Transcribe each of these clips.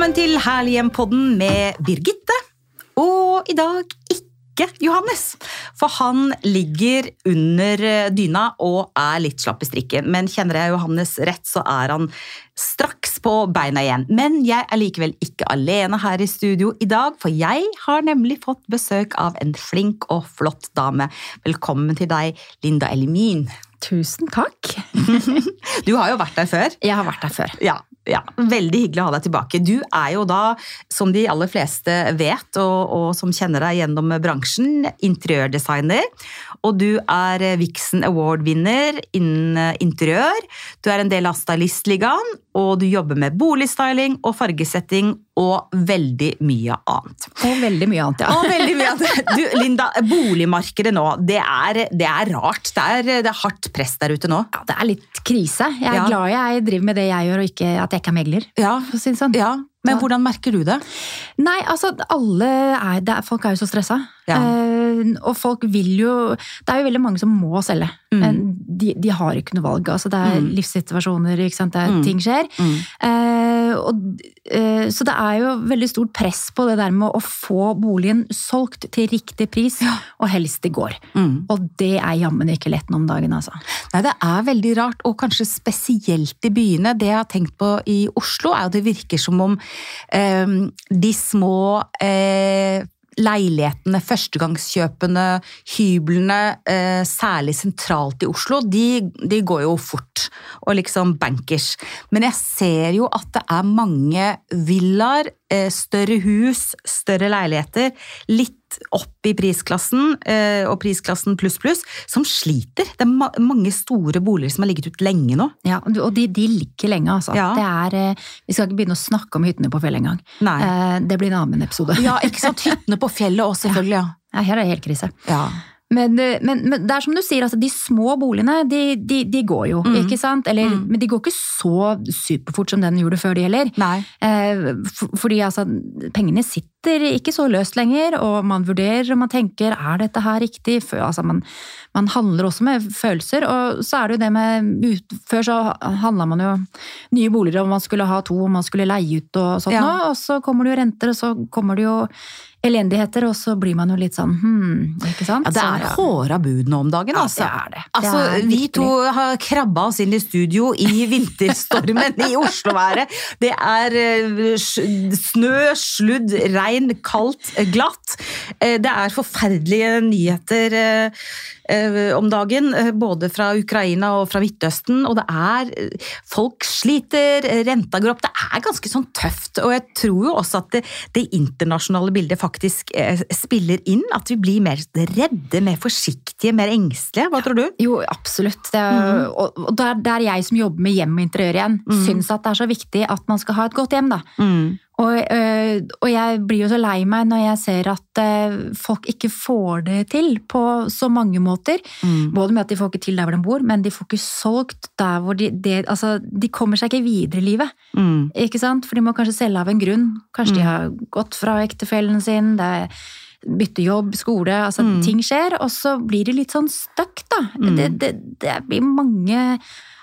Velkommen til Herlighjem-podden med Birgitte. Og i dag ikke Johannes, for han ligger under dyna og er litt slapp i strikken. Men kjenner jeg Johannes rett, så er han straks på beina igjen. Men jeg er likevel ikke alene her i studio i dag, for jeg har nemlig fått besøk av en flink og flott dame. Velkommen til deg, Linda Elimin. Tusen takk. Du har jo vært der før. Jeg har vært der før. Ja, ja, Veldig hyggelig å ha deg tilbake. Du er jo da, som de aller fleste vet, og, og som kjenner deg gjennom bransjen, interiørdesigner. Og du er Vixen Award-vinner innen interiør. Du er en del av Stylistligaen, og du jobber med boligstyling og fargesetting og veldig mye annet. Og veldig mye annet, ja. Og veldig mye annet. Du, Linda, boligmarkedet nå, det er, det er rart. Det er, det er, hardt press der ute nå. Ja, Det er litt krise. Jeg er Ja. glad jeg driver med det jeg gjør, og ikke at jeg ikke er megler. Ja, For å si det sånn. ja. Men hvordan merker du det? Nei, altså, alle er, det er Folk er jo så stressa. Ja. Eh, og folk vil jo Det er jo veldig mange som må selge. Mm. Men de, de har ikke noe valg. Altså, det er Mm. livssituasjoner? Det er, Mm. ting skjer. Eh, og, uh, så det er jo veldig stort press på det der med å få boligen solgt til riktig pris, og helst i går. Mm. Og det er jammen ikke lett nå om dagen, altså. Nei, Det er veldig rart, og kanskje spesielt i byene. Det jeg har tenkt på i Oslo, er at det virker som om eh, de små eh, leilighetene, førstegangskjøpene, hyblene, eh, særlig sentralt i Oslo, de, de går jo fort. Og liksom bankers. Men jeg ser jo at det er mange villaer, større hus, større leiligheter, litt opp i prisklassen, eh, og prisklassen pluss pluss, som sliter. Det er mange store boliger som har ligget ut lenge nå. Ja, og de, de ligger lenge, altså. Ja. Det er, eh, vi skal ikke begynne å snakke om hyttene på fjellet engang. Eh, Det blir en annen episode. Ja, ikke sant? Hyttene på fjellet òg, selvfølgelig. Ja. Ja, her er det helt krise. ja. Men, eh, men, men det er som du sier, altså, de små boligene, de, de, de går jo, Mm. ikke sant? Eller, Mm. Men de går ikke så superfort som den gjorde før, de heller. Nei. Eh, for, fordi altså, pengene sitter ikke så løst lenger, og man vurderer og man tenker er dette her riktig? For, altså, man, man handler også med følelser, og så er det jo det med Før så handla man jo nye boliger om man skulle ha to, om man skulle leie ut og sånt Ja. nå, og så kommer det jo renter, og så kommer det jo elendigheter, og så blir man jo litt sånn hmm, ikke sant? Ja, det er Så- håra bud nå om dagen, altså. Ja, det er det. Altså, Det er vi virkelig. to har krabba oss inn i studio i vinterstormen i Oslo-været. Det er eh, snø, sludd, regn, kaldt, eh, glatt. Eh, Det er forferdelige nyheter eh, om dagen, både fra Ukraina og fra Midtøsten. Og det er Folk sliter, renta går opp. Det er ganske sånn tøft. Og jeg tror jo også at det, det internasjonale bildet faktisk spiller inn. At vi blir mer redde, mer forsiktige, mer engstelige. Hva tror du? Jo, absolutt. Det mm. Og, og det er jeg som jobber med hjem og interiør igjen, mm. syns at det er så viktig at man skal ha et godt hjem. da. Og, øh, og jeg blir jo så lei meg når jeg ser at øh, folk ikke får det til på så mange måter. Mm. Både med at de får ikke til der hvor de bor, men de får ikke solgt der hvor de det, Altså, de kommer seg ikke videre i livet. Mm. Ikke sant? For de må kanskje selge av en grunn. Kanskje de har gått fra ektefellen sin. det er Bytte jobb, skole, altså Mm. ting skjer, og så blir de litt sånn stuck, da. Mm. Det, det, det blir mange,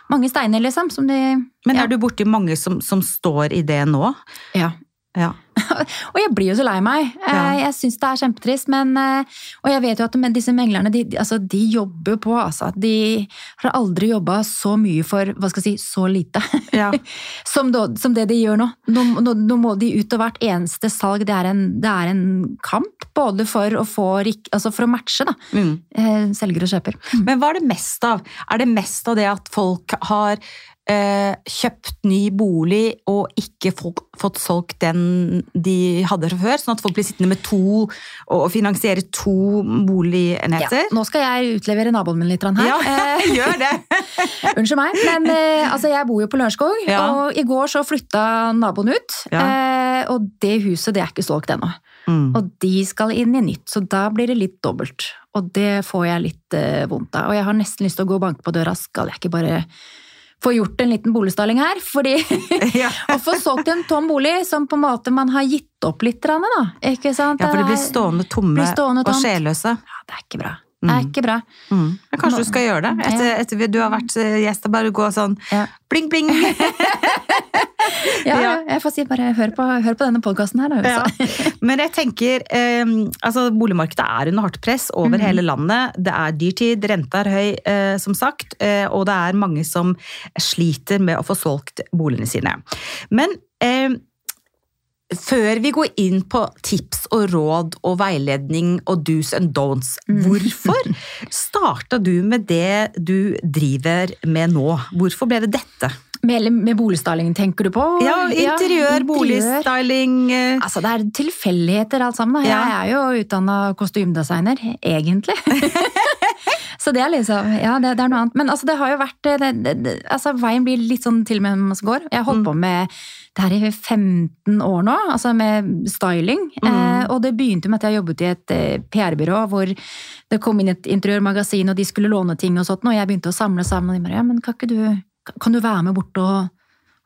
mange steiner, liksom, som de Men ja. er du borti mange som, som står i det nå? Ja. Ja. Og jeg blir jo så lei meg. Eh, Ja. Jeg syns det er kjempetrist, men eh, Og jeg vet jo at disse meglerne, de, de- altså, de jobber på, altså. De har aldri jobba så mye for, hva skal jeg si, så lite. Ja. som, da, som det de gjør nå. Nå, nå. nå må de ut, og hvert eneste salg, det er en, det er en kamp. Både for å få altså for å matche, da. Mm. eh, Selger og kjøper. Men hva er det mest av? Er det mest av det at folk har kjøpt ny bolig og ikke fått, fått solgt den de hadde fra før? Sånn at folk blir sittende med to og finansiere to boligenheter? Ja, nå skal jeg utlevere naboen min litt her. Ja, Eh, gjør det! Unnskyld meg, men eh, altså, jeg bor jo på Lørenskog, Ja. og i går så flytta naboen ut. Ja. Eh, og det huset det er ikke solgt ennå. Mm. Og de skal inn i nytt, så da blir det litt dobbelt. Og det får jeg litt eh, vondt av. Og jeg har nesten lyst til å gå og banke på døra. Skal jeg ikke bare få gjort en liten boligstalling her? Fordi Ja. å få solgt en tom bolig som på en måte man har gitt opp litt, da. Ikke sant? ja, for de blir stående tomme blir stående og sjelløse. Ja, det er ikke bra. Det er Mm. ikke bra. Mm. Men kanskje du skal gjøre det? Etter, etter du har vært eh, gjest, bare gå sånn Ja. bling, bling! Ja, jeg får si bare hør på, hør på denne podkasten her, da. Ja. Men jeg tenker, eh, altså boligmarkedet er under hardt press over Mhm. hele landet. Det er dyrtid, renta er høy, eh, som sagt, eh, og det er mange som sliter med å få solgt boligene sine. Men eh, før vi går inn på tips og råd og veiledning og do's and don'ts, Mhm. hvorfor starta du med det du driver med nå? Hvorfor ble det dette? Med, med boligstyling tenker du på? Ja, interiør, ja, boligstyling eh, Altså, det er tilfeldigheter alt sammen. da. Jeg Ja. er jo utdanna kostymedesigner, egentlig. Så det er liksom Ja, det, det er noe annet. Men altså, det har jo vært det, det, det, altså, Veien blir litt sånn til med mens går. Jeg har holdt på med det her i 15 år nå, altså med styling. Eh, og det begynte med at jeg jobbet i et eh, PR-byrå hvor det kom inn et interiørmagasin, og de skulle låne ting og sånt, og jeg begynte å samle sammen. Og de bare, ja, men kan ikke du Kan du være med bort og,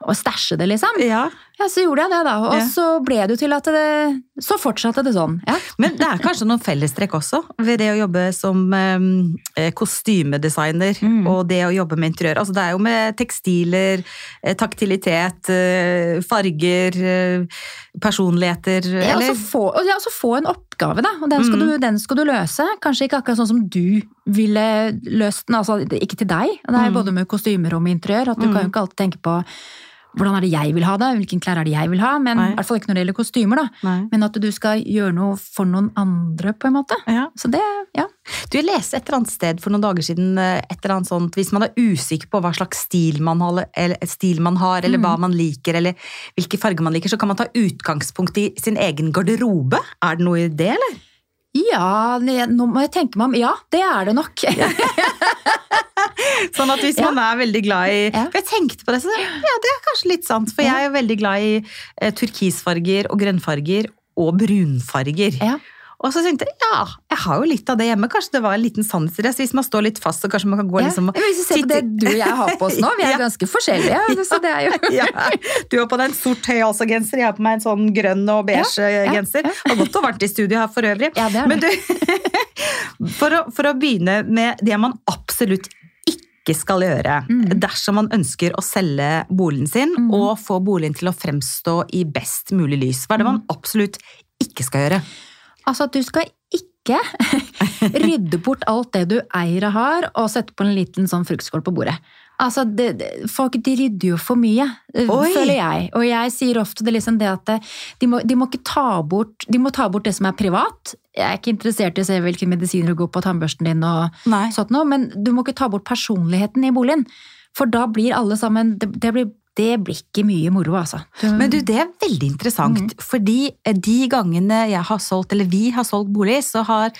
og stæsje det, liksom? Ja. Ja, så gjorde jeg det, da. Og Ja. så ble det jo til at det Så fortsatte det sånn. Ja. Men det er kanskje noen fellestrekk også ved det å jobbe som eh, kostymedesigner Mm. og det å jobbe med interiør. Altså det er jo med tekstiler, eh, taktilitet, eh, farger, personligheter Ja, eller altså få, og ja, altså få en oppgave, da. Og den skal, Mm. du, den skal du løse. Kanskje ikke akkurat sånn som du ville løst den. Altså ikke til deg. Det er Mm. både med kostymer og med interiør. At du Mm. kan jo ikke alltid tenke på hvordan er det jeg vil ha det, hvilken klær er det jeg vil ha. Men Nei. i hvert fall ikke når det gjelder kostymer, da. Nei. Men at du skal gjøre noe for noen andre, på en måte. Ja. Så det, ja. Du jeg leste et eller annet sted for noen dager siden eh, et eller annet sånt, hvis man er usikker på hva slags stil man har, eller, stil man har, eller Mm. hva man liker, eller hvilke farger man liker, så kan man ta utgangspunkt i sin egen garderobe. Er det noe i det, eller? Ja, nå må jeg tenke meg om. Ja, det er det nok. Sånn at hvis Ja. man er veldig glad i Ja. For jeg tenkte på det, så ja, det er kanskje litt sant. For Ja. jeg er veldig glad i eh, turkisfarger og grønnfarger og brunfarger. Ja. Og så tenkte jeg ja, jeg har jo litt av det hjemme. Kanskje det var en liten sannhet i det. Så hvis man står litt fast, så kanskje man kan gå Ja. liksom og Hvis du ser på det du og jeg har på oss nå, vi er Ja. ganske forskjellige. Så det er jo ja, Du har på deg en sort høyhalsa genser, jeg har på meg en sånn grønn og beige Ja, ja, genser. ja. Og godt og varmt i studio her for øvrig. Ja, det er Men det. du, for å, for å begynne med det man absolutt ikke skal gjøre Mm. dersom man ønsker å selge boligen sin Mm. og få boligen til å fremstå i best mulig lys. Hva er det man absolutt ikke skal gjøre? Altså at du skal ikke rydde bort alt det du eier og har, og sette på en liten sånn fruktskål på bordet. Altså, det, det, Folk de rydder jo for mye, eh, Oi. føler jeg. Og jeg sier ofte det, liksom det at eh, de må, de må ta bort De må ta bort det som er privat. Jeg er ikke interessert i å se hvilke medisiner du går på tannbørsten din, og Nei. sånt noe, men du må ikke ta bort personligheten i boligen. For da blir alle sammen Det, det, blir, det blir ikke mye moro, altså. Men du, det er veldig interessant, Mm. fordi eh, de gangene jeg har solgt, eller vi har solgt bolig, så har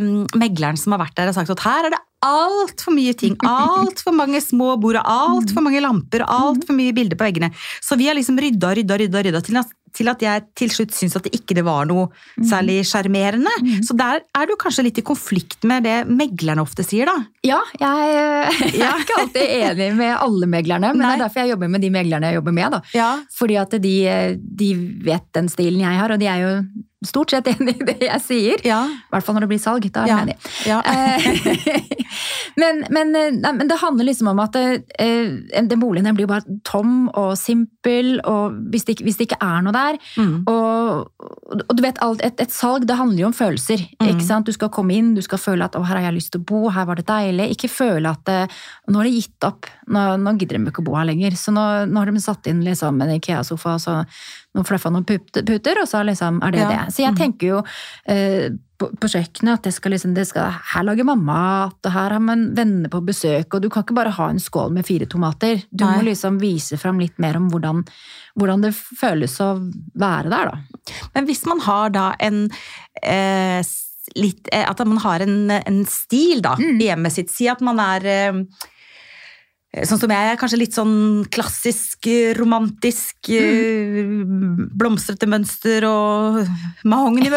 um, megleren som har vært der, sagt at her er det altfor mye ting. Altfor mange små bord, altfor mange lamper, altfor mye bilder på veggene. Så vi har liksom rydda, rydda, rydda, rydda til at, til at jeg til slutt syns at det ikke det var noe særlig sjarmerende. Mm. Så der er du kanskje litt i konflikt med det meglerne ofte sier, da. Ja, jeg, eh, jeg er ikke alltid enig med alle meglerne, men Nei. det er derfor jeg jobber med de meglerne jeg jobber med. da. Ja. Fordi at de, de vet den stilen jeg har, og de er jo stort sett enig i det jeg sier. Ja. I hvert fall når det blir salg. Da er Ja. enig. ja. Eh, men, men, eh, nei, men det handler liksom om at eh, den boligen den blir bare tom og simpel, og hvis det, hvis det ikke er noe der Mm. og, og du vet, alt, et, et salg det handler jo om følelser. Mm. Du skal komme inn, du skal føle at å, her har jeg lyst til å bo, her var det deilig. Ikke føle at nå har de gitt opp, nå, nå gidder de ikke å bo her lenger. Så nå, nå har de satt inn liksom, en Ikea-sofa og så noen fluffa noen puter, og så liksom er det Ja. det. Så jeg Mm. tenker jo eh, på, på kjøkkenet at det skal liksom, det skal, her lager man mat, og her har man venner på besøk, og du kan ikke bare ha en skål med fire tomater. Du Nei. må liksom vise fram litt mer om hvordan, hvordan det føles å være der, da. Men hvis man har da en eh, litt, eh, At man har en, en stil da, Mm. i hjemmet sitt. Si at man er eh, Sånn som jeg er, kanskje litt sånn klassisk, eh, romantisk, Mm. blomstrete mønster og mahogni.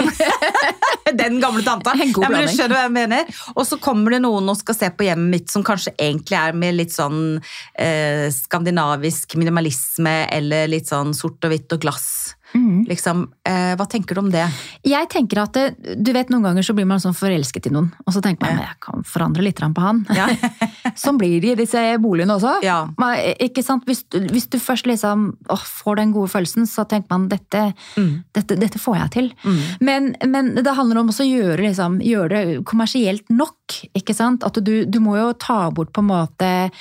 Den gamle tanta. En god ja, men du skjønner hva jeg mener. Og så kommer det noen og skal se på hjemmet mitt som kanskje egentlig er med litt sånn eh, skandinavisk minimalisme eller litt sånn sort og hvitt og glass. Mhm. Liksom, eh, hva tenker du om det? Jeg tenker at Du vet, Noen ganger så blir man sånn forelsket i noen, og så tenker man Ja. jeg kan forandre litt på han. Ja. sånn blir det i disse boligene også. Ja. Man, ikke sant? Hvis, du- hvis du først liksom, åh, får den gode følelsen, så tenker man dette, Mm. dette, dette får jeg til. Mm. Men, men det handler om også å gjøre, liksom, gjøre det kommersielt nok. ikke sant? At du, du må jo ta bort på en måte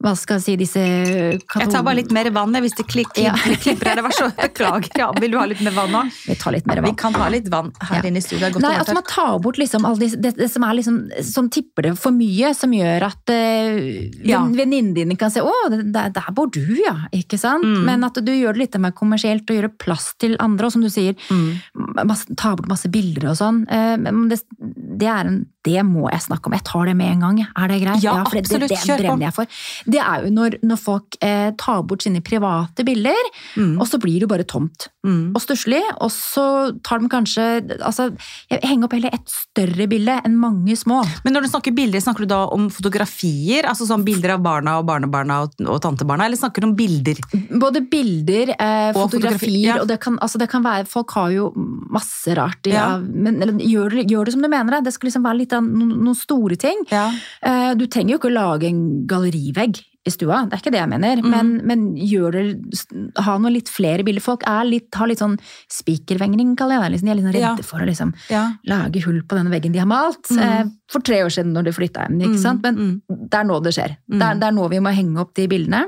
hva skal jeg si, disse Jeg tar bare litt mer vann hvis det klik, klik, Ja. klipper her. Det var så Beklager. Ja, vil du ha litt mer vann nå? Vi tar litt mer vann. Vi kan ha litt vann her Ja. inne i studio. Det Nei, å altså, man tar bort liksom disse, det, det som liksom, som tipper det for mye, som gjør at uh, Ja. venninnene dine kan se 'å, det- der, der bor du, ja'. ikke sant? Mm. Men at du gjør det litt mer kommersielt og gjør det plass til andre, og som du sier, Mm. masse, ta bort masse bilder og sånn. Uh, Men det, det, er en, det må jeg snakke om. Jeg tar det med en gang. Er det greit? Ja, for det, absolutt. det, det brenner jeg for. Det er jo når, når folk eh, tar bort sine private bilder, Mm. og så blir det jo bare tomt Mm. og stusslig, og så tar de kanskje altså, Jeg henger opp heller et større bilde enn mange små. Men når du snakker bilder, snakker du da om fotografier? Altså sånn bilder av barna og barnebarna og, og tantebarna, eller snakker du om bilder? Både bilder, eh, Og fotografier, ja. og det kan, altså det kan være Folk har jo masse rart. Ja, Ja. men eller, gjør, gjør det som du mener det. Det skal liksom være litt av noen, store ting. Ja. Eh, du trenger jo ikke å lage en gallerivegg i stua, det er ikke det jeg mener. Mm. Men, men gjør det, ha noe litt flere bilder. Folk er litt, har litt sånn spikervengring, kaller jeg det. Liksom. De er litt sånn redde Ja. for å liksom Ja. lage hull på denne veggen de har malt. Mm. Eh, for tre år siden når de flytta hjem. Mm, sant? Men mm. det er nå det skjer. Mm. Det, er, det er nå vi må henge opp de bildene.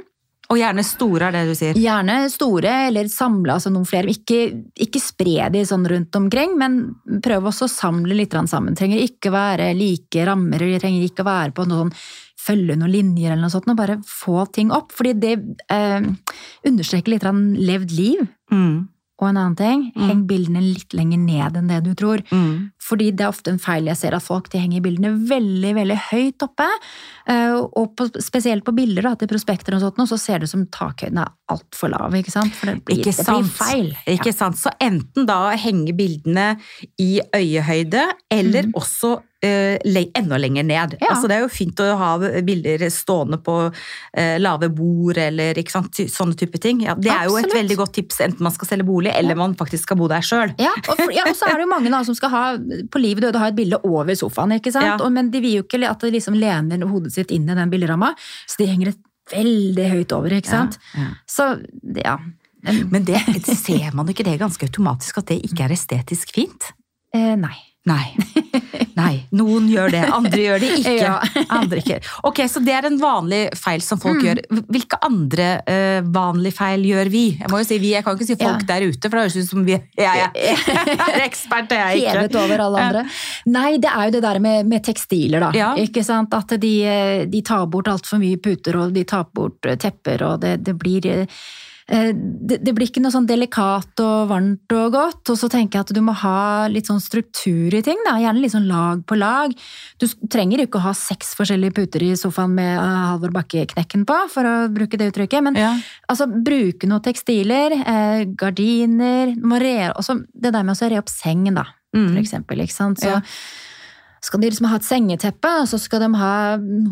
Og gjerne store, er det du sier? Gjerne store, eller samle altså noen flere. Ikke, ikke spre de sånn rundt omkring, men prøv også å samle litt sammen. Trenger ikke være like rammer, eller trenger ikke være på noe sånn følge noen linjer eller noe sånt. og Bare få ting opp. Fordi det eh, understreker litt levd liv. Mm. Og en annen ting, Mm. heng bildene litt lenger ned enn det du tror. Mm. Fordi det er ofte en feil jeg ser at folk de henger bildene veldig veldig høyt oppe. eh, Og på, spesielt på bilder da, til prospekter og sånt, så ser det ut som takhøyden er altfor lav. ikke sant? For det blir, Ikke det blir feil. Ikke sant? Så enten da henge bildene i øyehøyde, eller Mm. også enda lenger ned. Ja. Altså, det er jo fint å ha bilder stående på eh, lave bord, eller? Sånne type ting. Ja, det er jo et veldig godt tips, enten man skal selge bolig, eller man faktisk skal bo der sjøl. Ja, og, ja, så er det jo mange da, som skal ha på livet døde ha et bilde over sofaen. ikke sant? Ja. Og, men de vil jo ikke at de liksom lener hodet sitt inn i den bilderamma, så de henger et veldig høyt over. ikke sant? Så ja. Men det, ser man ikke det ganske automatisk, at det ikke er estetisk fint? Eh, nei. Nei. Nei. Noen gjør det, andre gjør det ikke. Ja. Andre ikke. Ok, Så det er en vanlig feil som folk Mm. gjør. Hvilke andre uh, vanlige feil gjør vi? Jeg må jo si vi, jeg kan ikke si folk Ja. der ute, for det høres ut som vi jeg, jeg er ekspert, det er jeg Hevet ikke. over alle andre. Nei, det er jo det der med, med tekstiler, da. Ja. Ikke sant? At de, eh, de tar bort altfor mye puter, og de tar bort eh, tepper, og det, det blir eh, det, det blir ikke noe sånn delikat og varmt og godt. Og så tenker jeg at du må ha litt sånn struktur i ting. Da. Gjerne litt sånn lag på lag. Du trenger ikke å ha seks forskjellige puter i sofaen med eh, Halvor Bakke-knekken på, for å bruke det uttrykket. Men Ja. Altså, bruke noen tekstiler, eh, gardiner må re, også Det der med å re opp sengen, da, for Mm. eksempel. Ikke sant? Så Ja. Skal de liksom ha et sengeteppe, og så skal de ha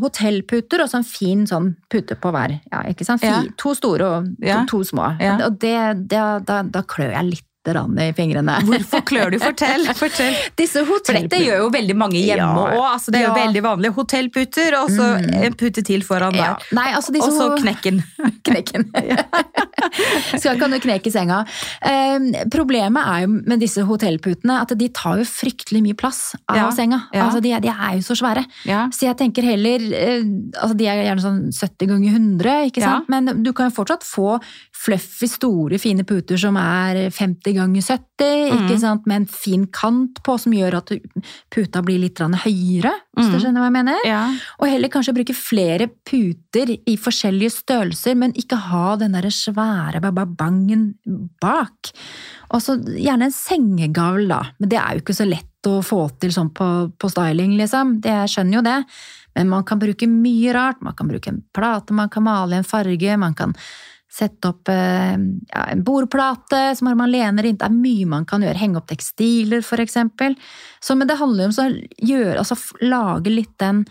hotellputer og så en fin sånn pute på hver. Ja, ikke sant? Fy, Ja. To store og to, to små. Ja. Og det, det, da, da klør jeg litt i fingrene. Hvorfor klør du? Fortell! fortell. Disse For dette gjør jo veldig mange hjemme Ja. Altså, det er jo Ja. veldig vanlig. Hotellputer, og så Mm. en pute til foran ja. der. Nei, altså disse Og så knekken. knekken. så kan du kneke senga. Eh, problemet er jo med disse hotellputene at de tar jo fryktelig mye plass av Ja, senga. ja. Altså, de, de er jo så svære. Ja. Så jeg tenker heller eh, altså De er gjerne sånn 70 ganger 100, ikke Ja. sant? men du kan jo fortsatt få fluffy, store, fine puter som er 50 ganger 70, ikke Mhm. sant? med en fin kant på som gjør at puta blir litt høyere, hvis du Mhm. skjønner hva jeg mener? Ja. Og heller kanskje bruke flere puter i forskjellige størrelser, men ikke ha den der svære babangen bak. Og så gjerne en sengegavl, da. Men det er jo ikke så lett å få til sånn på, på styling, liksom. Det, jeg skjønner jo det. Men man kan bruke mye rart. Man kan bruke en plate, man kan male en farge, man kan sette opp eh, ja, en bordplate som man lener inn. Det er mye man kan gjøre. Henge opp tekstiler, for. Så, men det handler om å altså, lage litt den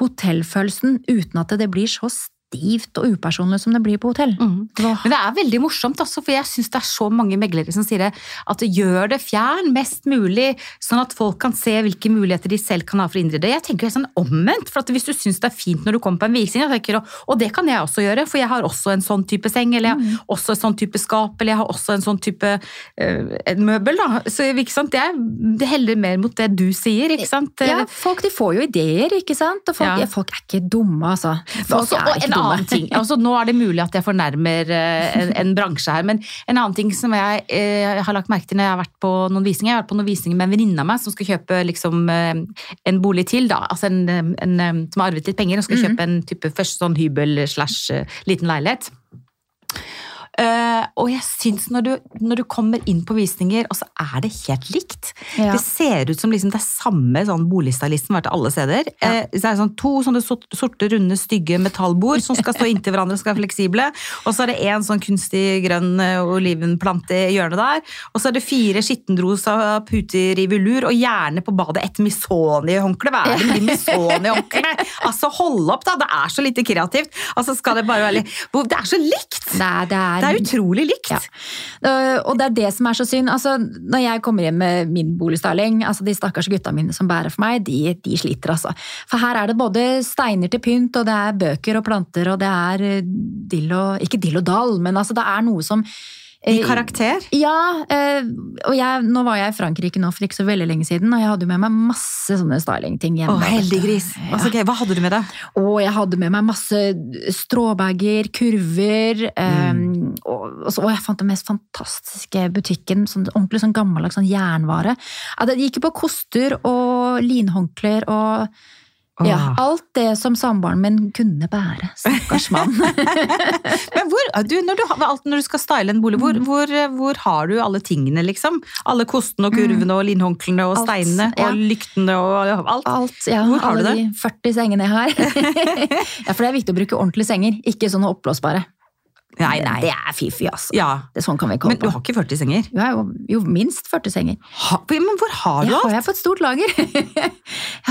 hotellfølelsen uten at det blir så stivt og upersonlig som det blir på hotell. Mm. Men det er veldig morsomt, også, for jeg syns det er så mange meglere som sier det, at gjør det fjern mest mulig, sånn at folk kan se hvilke muligheter de selv kan ha for å innrede. Jeg tenker helt sånn omvendt, for at hvis du syns det er fint når du kommer på en visning, jeg tenker, og det kan jeg også gjøre, for jeg har også en sånn type seng, eller jeg har også en sånn type skap, eller jeg har også en sånn type øh, en møbel, da. Så ikke sant, det, det heller mer mot det du sier, ikke sant? Ja, folk de får jo ideer, ikke sant? Og folk, Ja. folk er ikke dumme, altså. Folk Også, er ikke dumme. Annen ting, altså Nå er det mulig at jeg fornærmer eh, en, en bransje her, men en annen ting som jeg eh, har lagt merke til når jeg har vært på noen visninger, jeg har vært på noen visninger med en venninne av meg som skal kjøpe liksom, eh, en bolig til, da, altså en, en, eh, som har arvet litt penger og skal kjøpe en type først sånn hybel slash liten leilighet. Eh, og jeg syns når du, når du kommer inn på visninger, og så er det helt likt. Ja. Det ser ut som liksom det er samme sånn har vært til alle steder. Eh, det er sånn to sånne sorte, runde, stygge metallbord som skal stå inntil hverandre og skal være fleksible. Og så er det en sånn kunstig grønn eh, olivenplante i hjørnet der. Og så er det fire skittendrosa puter i velur, og gjerne på badet et Misoni-håndkle. Hva er det med de Missoni-håndklene? Altså, hold opp, da! Det er så lite kreativt. Altså, skal det bare være Det er så likt! Det er, det er, Det er utrolig likt. Ja. Og det er det som er så synd. Altså, når jeg kommer hjem med min boligstyling, altså de stakkars gutta mine som bærer for meg, de, de sliter, altså. For her er det både steiner til pynt, og det er bøker og planter, og det er øh, dill og Ikke dill og dall, men altså, det er noe som I eh, karakter. Ja, eh, og jeg, nå var jeg i Frankrike nå for ikke så veldig lenge siden, og jeg hadde med meg masse sånne stylingting hjemme. Å, vet Ja. Altså, okay, hva hadde du med deg? Og jeg hadde med meg masse stråbager, kurver. Mm. Um, og, og, så, og jeg fant den mest fantastiske butikken. Sånn, ordentlig sånn gammeldags sånn jernvare. Ja, det gikk jo på koster og linhåndklær og ja, alt det som samboeren min kunne bære. Stakkars mann. Men hvor, du, når, du, når du skal style en bolig, hvor, Mm. hvor, hvor har du alle tingene, liksom? Alle kostene og kurvene og linhåndklærne og Alt, steinene ja. og lyktene og alt? Alt, ja, Hvor har du alle de 40 sengene jeg har. ja, for det er viktig å bruke ordentlige senger, ikke sånne oppblåsbare. Nei, nei. Det er fiffig, altså. Ja. Det er sånn kan vi Men du har ikke 40 senger? Jo, jo, minst 40 senger. Ha, men hvor har du alt? alt? har jeg har fått stort lager.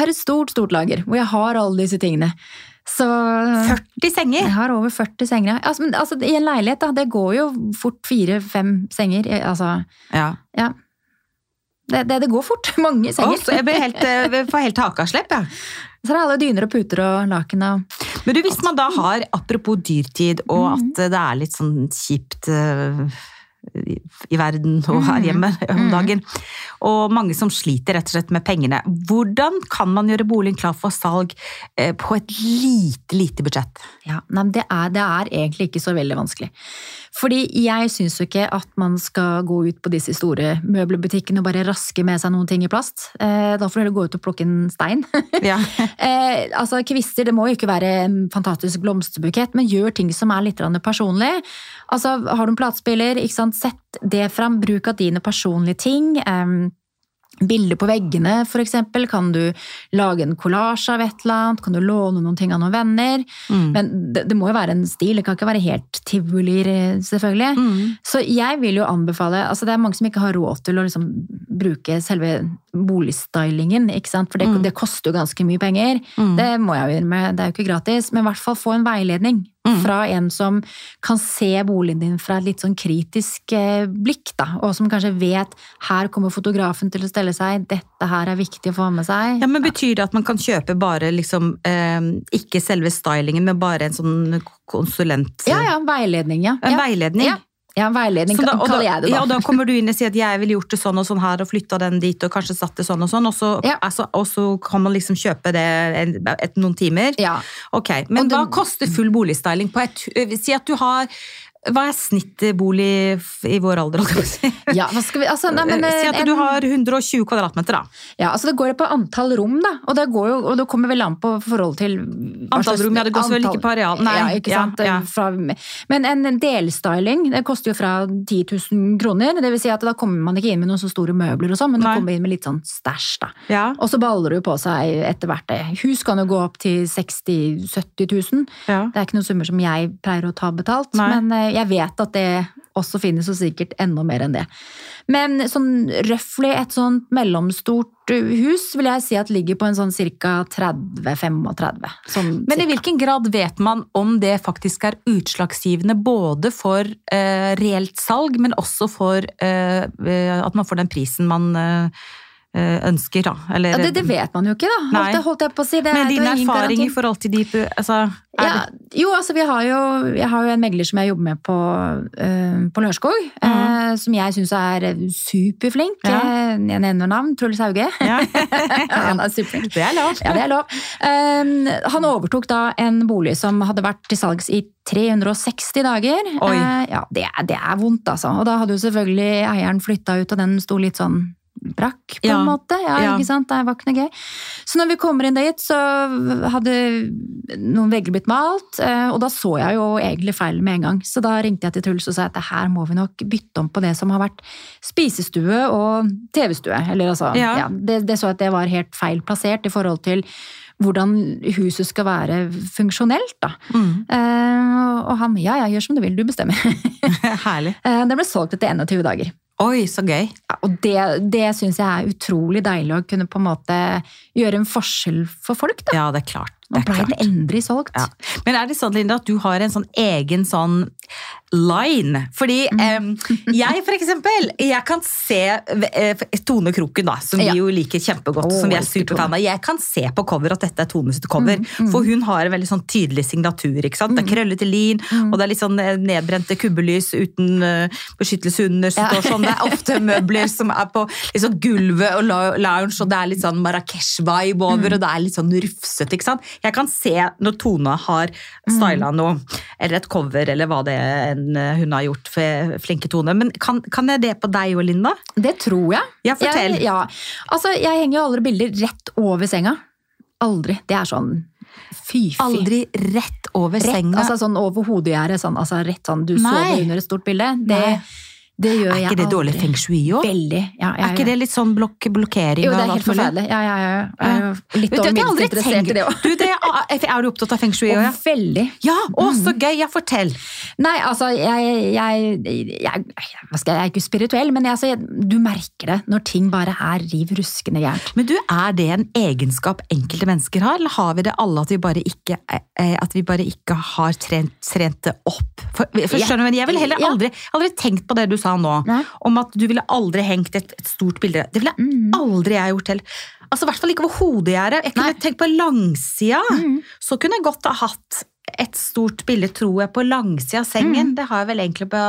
Har et stort, stort lager hvor jeg har alle disse tingene. Så 40 senger? jeg har over 40 senger. Altså, men, altså, I en leilighet, da, det går jo fort fire-fem senger. Altså, Ja. ja. Det, det, det går fort. Mange Å, Oh, så jeg helt, eh, jeg får helt hakaslepp, jeg. Så er det alle dyner og puter og laken og Men du, hvis man da har, apropos dyrtid, og Mhm. at det er litt sånn kjipt eh, i- verden og her Mhm. hjemme om Mhm. dagen, og mange som sliter rett og slett med pengene, hvordan kan man gjøre boligen klar for salg eh, på et lite, lite budsjett? Ja, nei, det, er, det er egentlig ikke så veldig vanskelig. Fordi jeg syns jo ikke at man skal gå ut på disse store møbelbutikkene og bare raske med seg noen ting i plast. Eh, da får du heller gå ut og plukke en stein. Ja. eh, altså Kvister det må jo ikke være en fantastisk blomsterbukett, men gjør ting som er litt personlig. Altså, Har du en platespiller, ikke sant? Sett det fram. Bruk av dine personlige ting. Um, Bilder på veggene, eksempel. Kan du lage en kollasj av et eller annet? Kan du låne noen ting av noen venner? Mm. Men det, det må jo være en stil, det kan ikke være helt tivoli, selvfølgelig. Mm. Så jeg vil jo anbefale altså Det er mange som ikke har råd til å liksom bruke selve boligstylingen, ikke sant? for det, Mm. det koster jo ganske mye penger. Mm. Det må jeg jo innrømme, det er jo ikke gratis, men i hvert fall få en veiledning Mm. fra en som kan se boligen din fra et litt sånn kritisk eh, blikk, da, og som kanskje vet her kommer fotografen til å stelle seg, dette her er viktig å få med seg. Ja, men Betyr det at man kan kjøpe bare liksom, eh, ikke selve stylingen, men bare en sånn konsulent... ja, ja, veiledning, ja. En ja. veiledning? Ja. Ja, veiledning da, kaller jeg det da. ja, og da kommer du inn og sier at jeg ville gjort det sånn og sånn her, og flytta den dit, og kanskje satt det sånn og sånn, og så, Ja. altså, og så kan man liksom kjøpe det etter noen timer. Ja. Ok, Men du- hva koster full boligstyling på et Si at du har Hva er snittbolig i vår alder? Ja, hva skal vi, altså, nei, men, si at en- du har 120 kvadratmeter, da. Ja, altså det går på antall rom, da. Og det, går jo, og det kommer vel an på forhold til Antall rom, ja, det går antall- ikke på areal. Nei, ja, ikke sant? ja. Fra, men en delstyling det koster jo fra 10 000 kroner. Det vil si at da kommer man ikke inn med noen så store møbler og sånn, men du Nei. kommer inn med litt sånn stæsj, da. Ja. Og så baller det jo på seg etter hvert. det. Hus kan jo gå opp til 60 000-70 000. ja. Det er ikke noen summer som jeg pleier å ta betalt, Nei. men eh, jeg vet at det også finnes jo sikkert enda mer enn det. Men sånn røftlig et sånt mellomstort hus vil jeg si at ligger på en sånn ca. 30-35. Sånn Men i hvilken grad vet man om det faktisk er utslagsgivende både for eh, reelt salg, men også for eh, eh, at man får den prisen man eh, ønsker, da? Eller, ja, det, det vet man jo ikke, da. Holdt jeg, holdt jeg på å si. Det, men din er erfaring i forhold til de altså, Ja, jo, altså vi har jo, jeg har jo en megler som jeg jobber med på, uh, på Lørenskog, eh, som jeg syns er superflink. Ja. Eh, jeg nevner navn, Truls Hauge. ja. Han er superflink. Det er lov. Ja, det er lov. Uh, han overtok da en bolig som hadde vært til salgs i 360 dager. Eh, ja, det er, det er vondt, altså. Og da hadde jo selvfølgelig eieren flytta ut, og den sto litt sånn brakk, på Ja. en måte. Ja, Ja. ikke sant? Det var ikke noe gøy. Så når vi kommer inn dit, så hadde noen vegger blitt malt, eh, og da så jeg jo egentlig feil med en gang. Så da ringte jeg til Truls og sa at her må vi nok bytte om på det som har vært spisestue og TV-stue. Eller altså, Ja. ja. det, det så at det var helt feil plassert i forhold til hvordan huset skal være funksjonelt, da. Mm. Uh, og han ja, ja, gjør som du vil, du bestemmer. Herlig. Uh, det ble solgt etter 21 dager. Oi, så gøy. Ja, og det, det syns jeg er utrolig deilig å kunne på en måte gjøre en forskjell for folk, da. Ja, det er klart. Det Nå er ble klart. den endelig solgt. Ja. Men er det sånn, Linda, at du har en sånn egen sånn line? Fordi Mm. eh, jeg, for eksempel, jeg kan se eh, Tone Kroken, da, som Ja. vi jo liker kjempegodt, oh, som vi er supertanna, superfan av. Jeg kan se på cover at dette er Tones cover, Mm, for hun har en veldig sånn tydelig signatur. ikke sant? Det er krøllete lin, Mm. og det er litt sånn eh, nedbrente kubbelys uten uh, beskyttelse under. som Ja. står sånn. Det er ofte møbler som er på liksom gulvet og lounge, og det er litt sånn Marrakech-vibe over, Mm. og det er litt sånn rufsete. ikke sant? Jeg kan se når Tone har styla Mm. noe, eller et cover, eller hva det er eh, hun har gjort for flinke Tone. Men kan, kan jeg det på deg og Linda? Det tror jeg. Ja, fortell. Jeg, ja. Altså, jeg henger jo aldri bilder rett over senga. Aldri. Det er sånn fy-fy. Aldri rett over Rett, senga. altså sånn over hodegjerdet. Sånn, altså rett sånn, du Nei. sover under et stort bilde. Det, Nei. Det gjør er ikke det dårlig feng shui òg? Veldig. Ja, ja, Er ikke det litt sånn blok blokkering? Jo, det er helt forferdelig. Ja, ja, ja. Jeg er jo litt aldri interessert i det òg. er, er du opptatt av feng shui òg, ja? Veldig. Ja, å, Mm. så gøy! Ja, fortell. Nei, altså, jeg, jeg, jeg, jeg, er ikke spirituell, men altså, du merker det når ting bare er riv ruskende gærent. Men du, Er det en egenskap enkelte mennesker har, eller har vi det alle at vi bare ikke, eh, at vi bare ikke har trent, trent det opp? For, for skjønner du, men Jeg ville heller aldri, aldri tenkt på det du sa nå, Nei. om at du ville aldri hengt et, et stort bilde. Det ville Mm. aldri jeg gjort heller. Altså, I hvert fall ikke over hodegjerdet. Jeg kunne Nei. tenkt på langsida. Mm. Så kunne jeg godt ha hatt et stort bilde, tror jeg, på langsida av sengen. Mm. Det har jeg vel egentlig på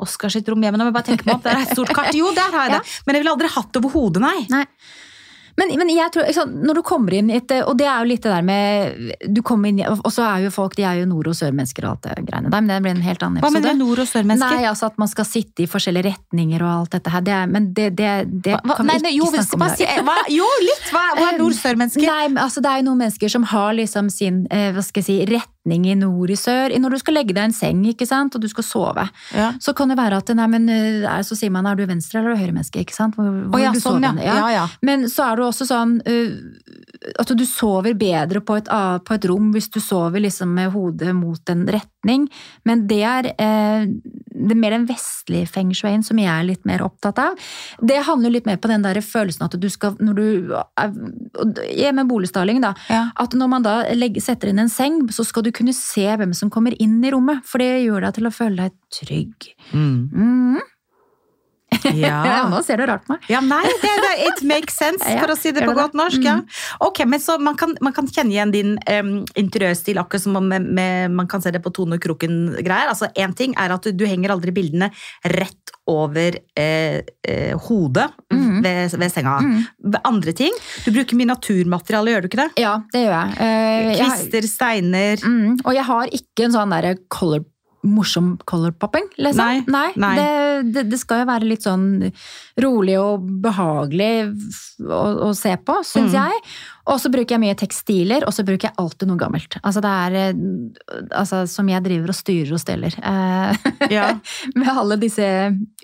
Oskar sitt rom hjemme. Når jeg bare tenker meg opp, der er et stort kart. Jo, der har jeg det. Men jeg ville aldri hatt det over hodet, nei. Nei. Men, men jeg tror, når du kommer inn i et Og det er jo litt det der med du kommer inn, Og så er jo folk de er jo nord- og sørmennesker og alt det greiene der, men det blir en helt annen episode. Hva mener du, nord- og sørmennesker? Nei, altså at man skal sitte i forskjellige retninger og alt dette her. Det er, men det, det, det Hva- kan vi ikke nei, jo, snakke om hva i dag. sier- hva- jo, litt! Hva, hva er nord-sør-mennesker? Nei, altså Det er jo noen mennesker som har liksom sin eh, hva skal jeg si, retning i nord i sør. Når du skal legge deg i en seng ikke sant, og du skal sove, Ja. så kan det være at nei, men, eh, så sier man er du venstre- eller høyremenneske. ikke sant? Hvor, hvor oh, ja, du sånn, sover ja. ja, ja. Men så er det også sånn uh, at du sover bedre på et, på et rom hvis du sover liksom med hodet mot en retning. Men det er, eh, det er mer den vestlige feng shuien som jeg er litt mer opptatt av. Det handler litt mer på den der følelsen at du skal når du Jeg er med boligstaling, da. Ja. At når man da legger, setter inn en seng, så skal du kunne se hvem som kommer inn i rommet. For det gjør deg til å føle deg trygg. Mm. Mm. Ja. Nå ser du rart på meg. Ja, nei, det, det, it makes sense, Ja, for å si det på det godt norsk. Ja. Ok, men så man kan, man kan kjenne igjen din um, interiørstil, akkurat som med, med, man kan se det på Tone Kroken-greier. Altså, Én ting er at du, du henger aldri bildene rett over eh, eh, hodet Mhm. ved, ved senga. Mm. Andre ting, du bruker mye naturmateriale, gjør du ikke det? Ja, det gjør jeg. Eh, jeg har- Kvister, steiner Mm, og jeg har ikke en sånn derre color, morsom color popping, liksom. Nei, nei. Det, det, det skal jo være litt sånn rolig og behagelig å, å se på, syns Mm. jeg. Og så bruker jeg mye tekstiler, og så bruker jeg alltid noe gammelt. Altså det er eh, altså, som jeg driver og styrer og steller. Eh, Ja. med alle disse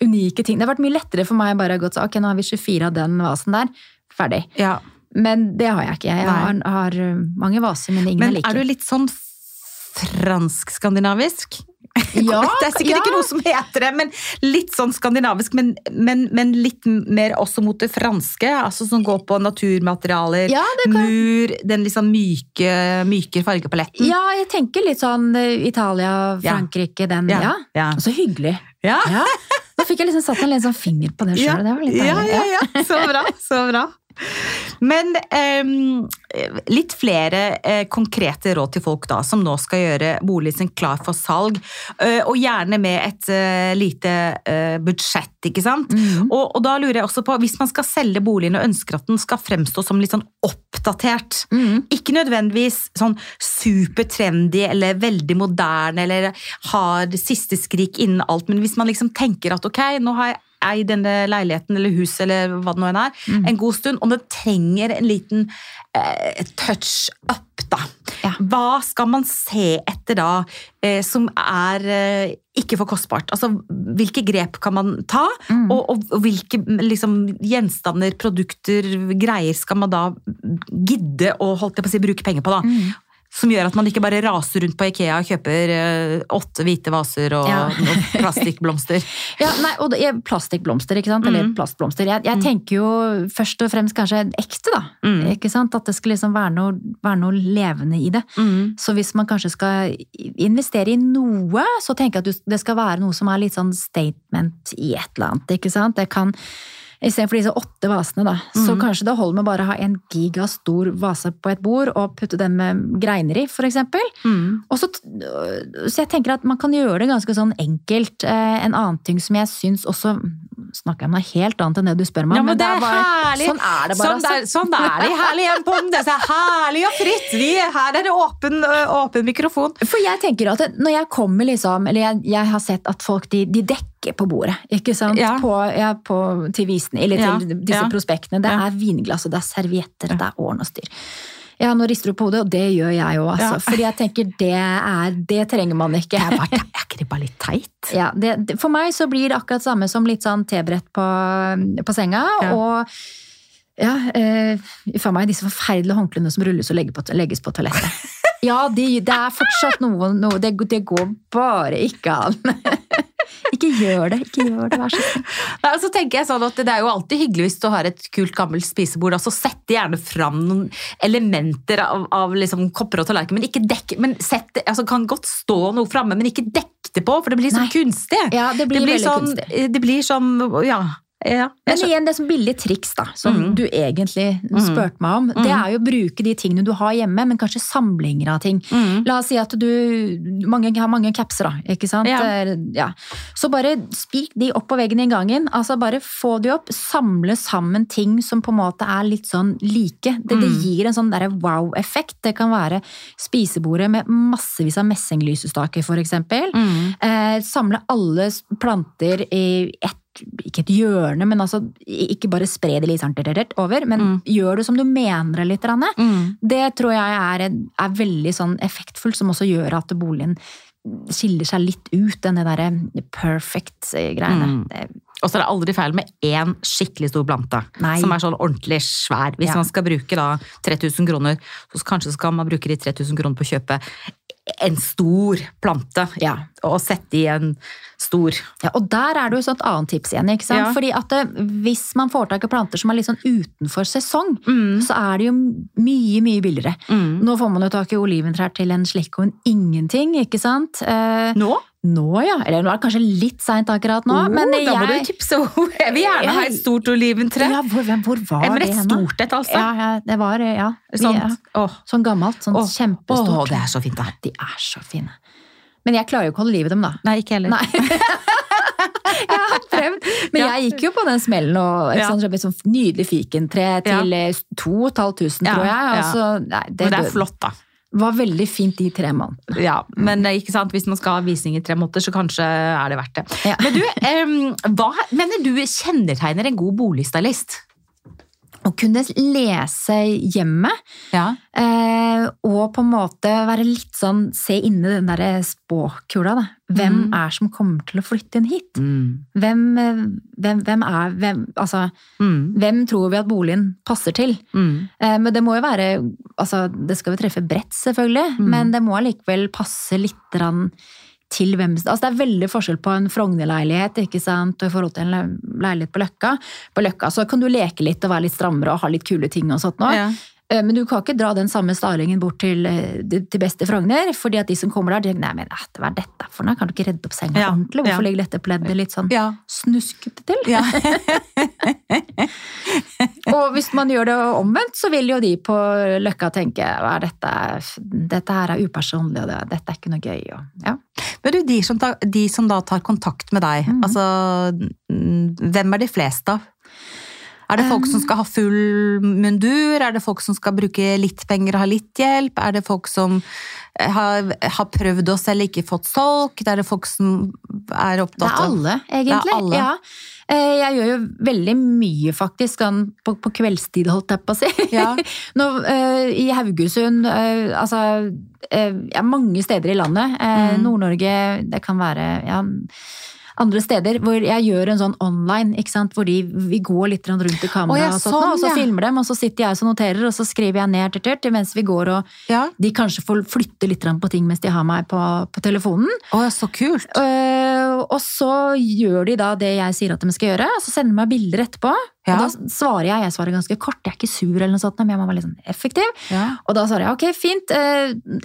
unike tingene. Det har vært mye lettere for meg bare å gå til ok, nå har vi 24 av den vasen der. Ferdig. ja. Men det har jeg ikke. Jeg har, har mange vaser, men ingen Men jeg liker. er du litt sånn fransk-skandinavisk? Ja, det er sikkert ja. ikke noe som heter det, men litt sånn skandinavisk. Men, men, men litt mer også mot det franske, altså som går på naturmaterialer, Ja, mur, den litt sånn myke, myke fargepaletten. Ja, jeg tenker litt sånn eh, Italia. Frankrike, den Ja, Ja. ja. Så hyggelig. Ja. Ja. Nå fikk jeg liksom satt en sånn finger på det sjøl. Ja, var ja, ja, ja. Så bra, så bra. Men eh, litt flere eh, konkrete råd til folk da, som nå skal gjøre boligen sin klar for salg, eh, og gjerne med et eh, lite eh, budsjett, ikke sant? Mhm. Og, og da lurer jeg også på, hvis man skal selge boligen og ønsker at den skal fremstå som litt sånn oppdatert, Mhm. ikke nødvendigvis sånn supertrendy eller veldig moderne eller har siste skrik innen alt, men hvis man liksom tenker at ok, nå har jeg eid denne leiligheten eller huset eller hva det nå enn er, Mm. en god stund, og det trenger en liten eh, touch up da. Ja. Hva skal man se etter da eh, som er eh, ikke for kostbart? Altså, hvilke grep kan man ta, Mm. og, og, og hvilke liksom, gjenstander, produkter, greier skal man da gidde å holdt jeg på å si, bruke penger på da? Mm. Som gjør at man ikke bare raser rundt på Ikea og kjøper eh, åtte hvite vaser og Ja. noen plastikkblomster. Ja, nei, og det er plastikkblomster, ikke sant? Eller Mm. plastblomster. Jeg, jeg tenker jo først og fremst kanskje ekte, da. Mm. Ikke sant? At det skal liksom være noe, være noe levende i det. Så hvis man kanskje skal investere i noe, så tenker jeg at det skal være noe som er litt sånn statement i et eller annet, ikke sant? Det kan, Istedenfor disse åtte vasene, da, så Mhm. kanskje det holder med bare å ha en gigastor vase på et bord og putte den med greiner i, eksempel. Mm. Så, så jeg tenker at man kan gjøre det ganske sånn enkelt. Eh, En annen ting som jeg syns også Snakker jeg noe helt annet enn det du spør meg Ja, om. men det er bare, herlig. Sånn er det bare. Sånn, er, sånn er det herlig igjen på den. Det er herlig og fritt. Vi, her er det åpen, åpen mikrofon. For jeg tenker at når jeg kommer liksom, eller jeg, jeg har sett at folk de, de dekker på bordet, ikke sant? Ja. På, ja, på, til visene, eller Ja, til disse ja. prospektene. Det Ja. er vinglass, og det er servietter, det er ordn og styr. Ja, nå rister du på hodet, og det gjør jeg òg, altså. Ja. Fordi jeg tenker det er Det trenger man ikke. Det er, bare, er ikke det bare litt teit? Ja, det, det- for meg så blir det akkurat samme som litt sånn tebrett på, på senga, Ja. og ja, eh, for meg disse forferdelige håndklærne som rulles og legges på, legges på toalettet. Ja, de, det er fortsatt noe, noe det, det går bare ikke an. Ikke gjør det, ikke gjør det, vær så snill. Nei, så tenker jeg sånn at Det er jo alltid hyggelig hvis du har et kult, gammelt spisebord. altså Sett gjerne fram noen elementer av, av liksom kopper og tallerkener. Men ikke dekk, men sett, altså kan godt stå noe framme, men ikke dekk det på, for det blir sånn kunstig. Ja, det blir, veldig sånn, kunstig. Det blir sånn, ja. Ja. Men igjen, det som billig triks da, som Mm. du egentlig spurte meg om, det er jo å bruke de tingene du har hjemme, men kanskje samlinger av ting. Mm. La oss si at du mange, har mange capser, da. ikke sant? Ja. Eh, Ja. Så bare spik de opp på veggen i gangen. altså Bare få de opp. Samle sammen ting som på en måte er litt sånn like. Det, det Mm. gir en sånn derre wow-effekt. Det kan være spisebordet med massevis av messinglysestaker, eksempel. Mm. Eh, samle alle planter i ett ikke et hjørne, men altså ikke bare spre det litt sånn over, men Mm. gjør det som du mener det litt. Mm. Det tror jeg er, er veldig sånn effektfullt, som også gjør at boligen skiller seg litt ut, denne derre perfect-greiene. Mm. Og så er det aldri feil med én skikkelig stor plante. Nei. Som er sånn ordentlig svær. Hvis Ja. man skal bruke da 3000 kroner, så kanskje skal man bruke de 3000 kroner på å kjøpe en stor plante. Ja. Og sette i en stor Ja, og der er det jo et annet tips igjen. ikke sant? Ja. Fordi at det, Hvis man får tak i planter som er litt sånn utenfor sesong, Mm. så er det jo mye mye billigere. Mm. Nå får man jo tak i oliventrær til en slikk og en ingenting, ikke sant? Eh, Nå? Nå, ja. Eller nå er det kanskje litt seint akkurat nå, Oh, men da må jeg du tipse Jeg vil gjerne ha et stort oliventre. ja, hvor, hvor var det et stort et, altså. Ja, ja, det var ja. Sånt. ja. Oh. Sånn gammelt. Sånn oh. kjempestort. Åh, det er så fint, da. De er så fine. Men jeg klarer jo ikke å holde liv i dem, da. Nei, ikke heller. Nei. jeg har prøvd. Men Ja. jeg gikk jo på den smellen og Ja. sånn, sånn nydelig fikentre til ja. 2500, Ja, tror jeg. ja. Og så, nei, det, Men det er flott, da. Var veldig fint de tre månedene. Ja, men ikke sant, hvis man skal ha visning i tre måneder, så kanskje er det verdt det. Ja. Men du, um, hva mener du kjennetegner en god boligstylist? Å kunne lese hjemmet Ja. Eh, og på en måte være litt sånn Se inni den der spåkula, da. Hvem Mm. er som kommer til å flytte inn hit? Mm. Hvem, eh, hvem, hvem er hvem, Altså, Mm. hvem tror vi at boligen passer til? Mm. Eh, men det må jo være Altså, det skal jo treffe bredt, selvfølgelig, Mm. men det må allikevel passe litt til hvem altså Det er veldig forskjell på en Frogner-leilighet ikke sant, og i forhold til en leilighet på Løkka. På Løkka så kan du leke litt og være litt strammere og ha litt kule ting og sånt nå. Ja. Eh, Men du kan ikke dra den samme stalingen bort til, eh, til beste Frogner, fordi at de som kommer der, de tenker nei, men hva er dette for noe? Kan du ikke redde opp senga Ja, ordentlig? Hvorfor ja. legger dette pleddet litt sånn Ja. snuskete til? Ja. Og hvis man gjør det omvendt, så vil jo de på Løkka tenke hva er dette, dette her er upersonlig, og det, dette er ikke noe gøy. Og, ja. Men du, de som, tar, de som da tar kontakt med deg, Mhm. altså mm, hvem er de fleste av? Er det folk som skal ha full mundur? Er det folk som skal bruke litt penger og ha litt hjelp? Er det folk som eh, har, har prøvd å selge, ikke fått solgt? Er det folk som er opptatt av Det er alle, egentlig. Det er alle. Ja. Eh, Jeg gjør jo veldig mye, faktisk, sånn på, på kveldstid, holdt jeg på å si. Ja. Nå, eh, I Haugesund, altså ja, mange steder i landet. Mm. Nord-Norge, det kan være ja, andre steder hvor jeg gjør en sånn online, ikke sant? hvor de, vi går litt rundt i kameraet, Å, ja, og, sånt, sånn, og så ja. filmer dem, og så sitter jeg og noterer, og så skriver jeg ned til, mens vi går, og Ja. de kanskje får flytte litt på ting mens de har meg på, på telefonen. Å, så kult! Uh, og så gjør de da det jeg sier at de skal gjøre, og så sender de meg bilder etterpå. Ja. Og da svarer jeg, jeg svarer ganske kort, jeg er ikke sur eller noe sånt, men jeg må være litt sånn effektiv. Ja. Og da svarer jeg ok, fint,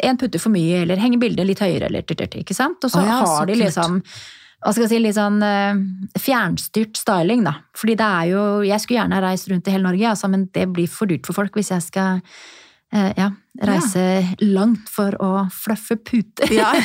én putter for mye, eller henger bildet litt høyere, eller tørt, ikke sant. Og så oh, ja, så har de kult. Hva skal jeg si, litt sånn eh, fjernstyrt styling, da. Fordi det er jo Jeg skulle gjerne reist rundt i hele Norge, altså, men det blir for dyrt for folk hvis jeg skal eh, ja, reise langt for å fluffe puter. Ja.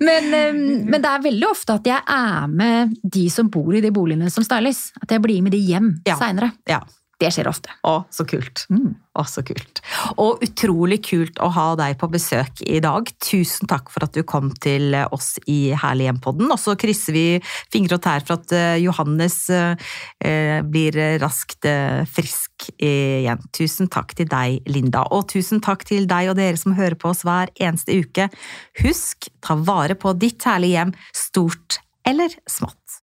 Men, eh, men det er veldig ofte at jeg er med de som bor i de boligene som styles. At jeg blir med de hjem Ja. seinere. ja. Det skjer ofte. Å, så kult. Mm. Å, så kult. Og utrolig kult å ha deg på besøk i dag. Tusen takk for at du kom til oss i Herlig hjem-podden. Og så krysser vi fingre og tær for at eh, Johannes eh, blir raskt eh, frisk igjen. Tusen takk til deg, Linda. Og tusen takk til deg og dere som hører på oss hver eneste uke. Husk, ta vare på ditt herlige hjem, stort eller smått.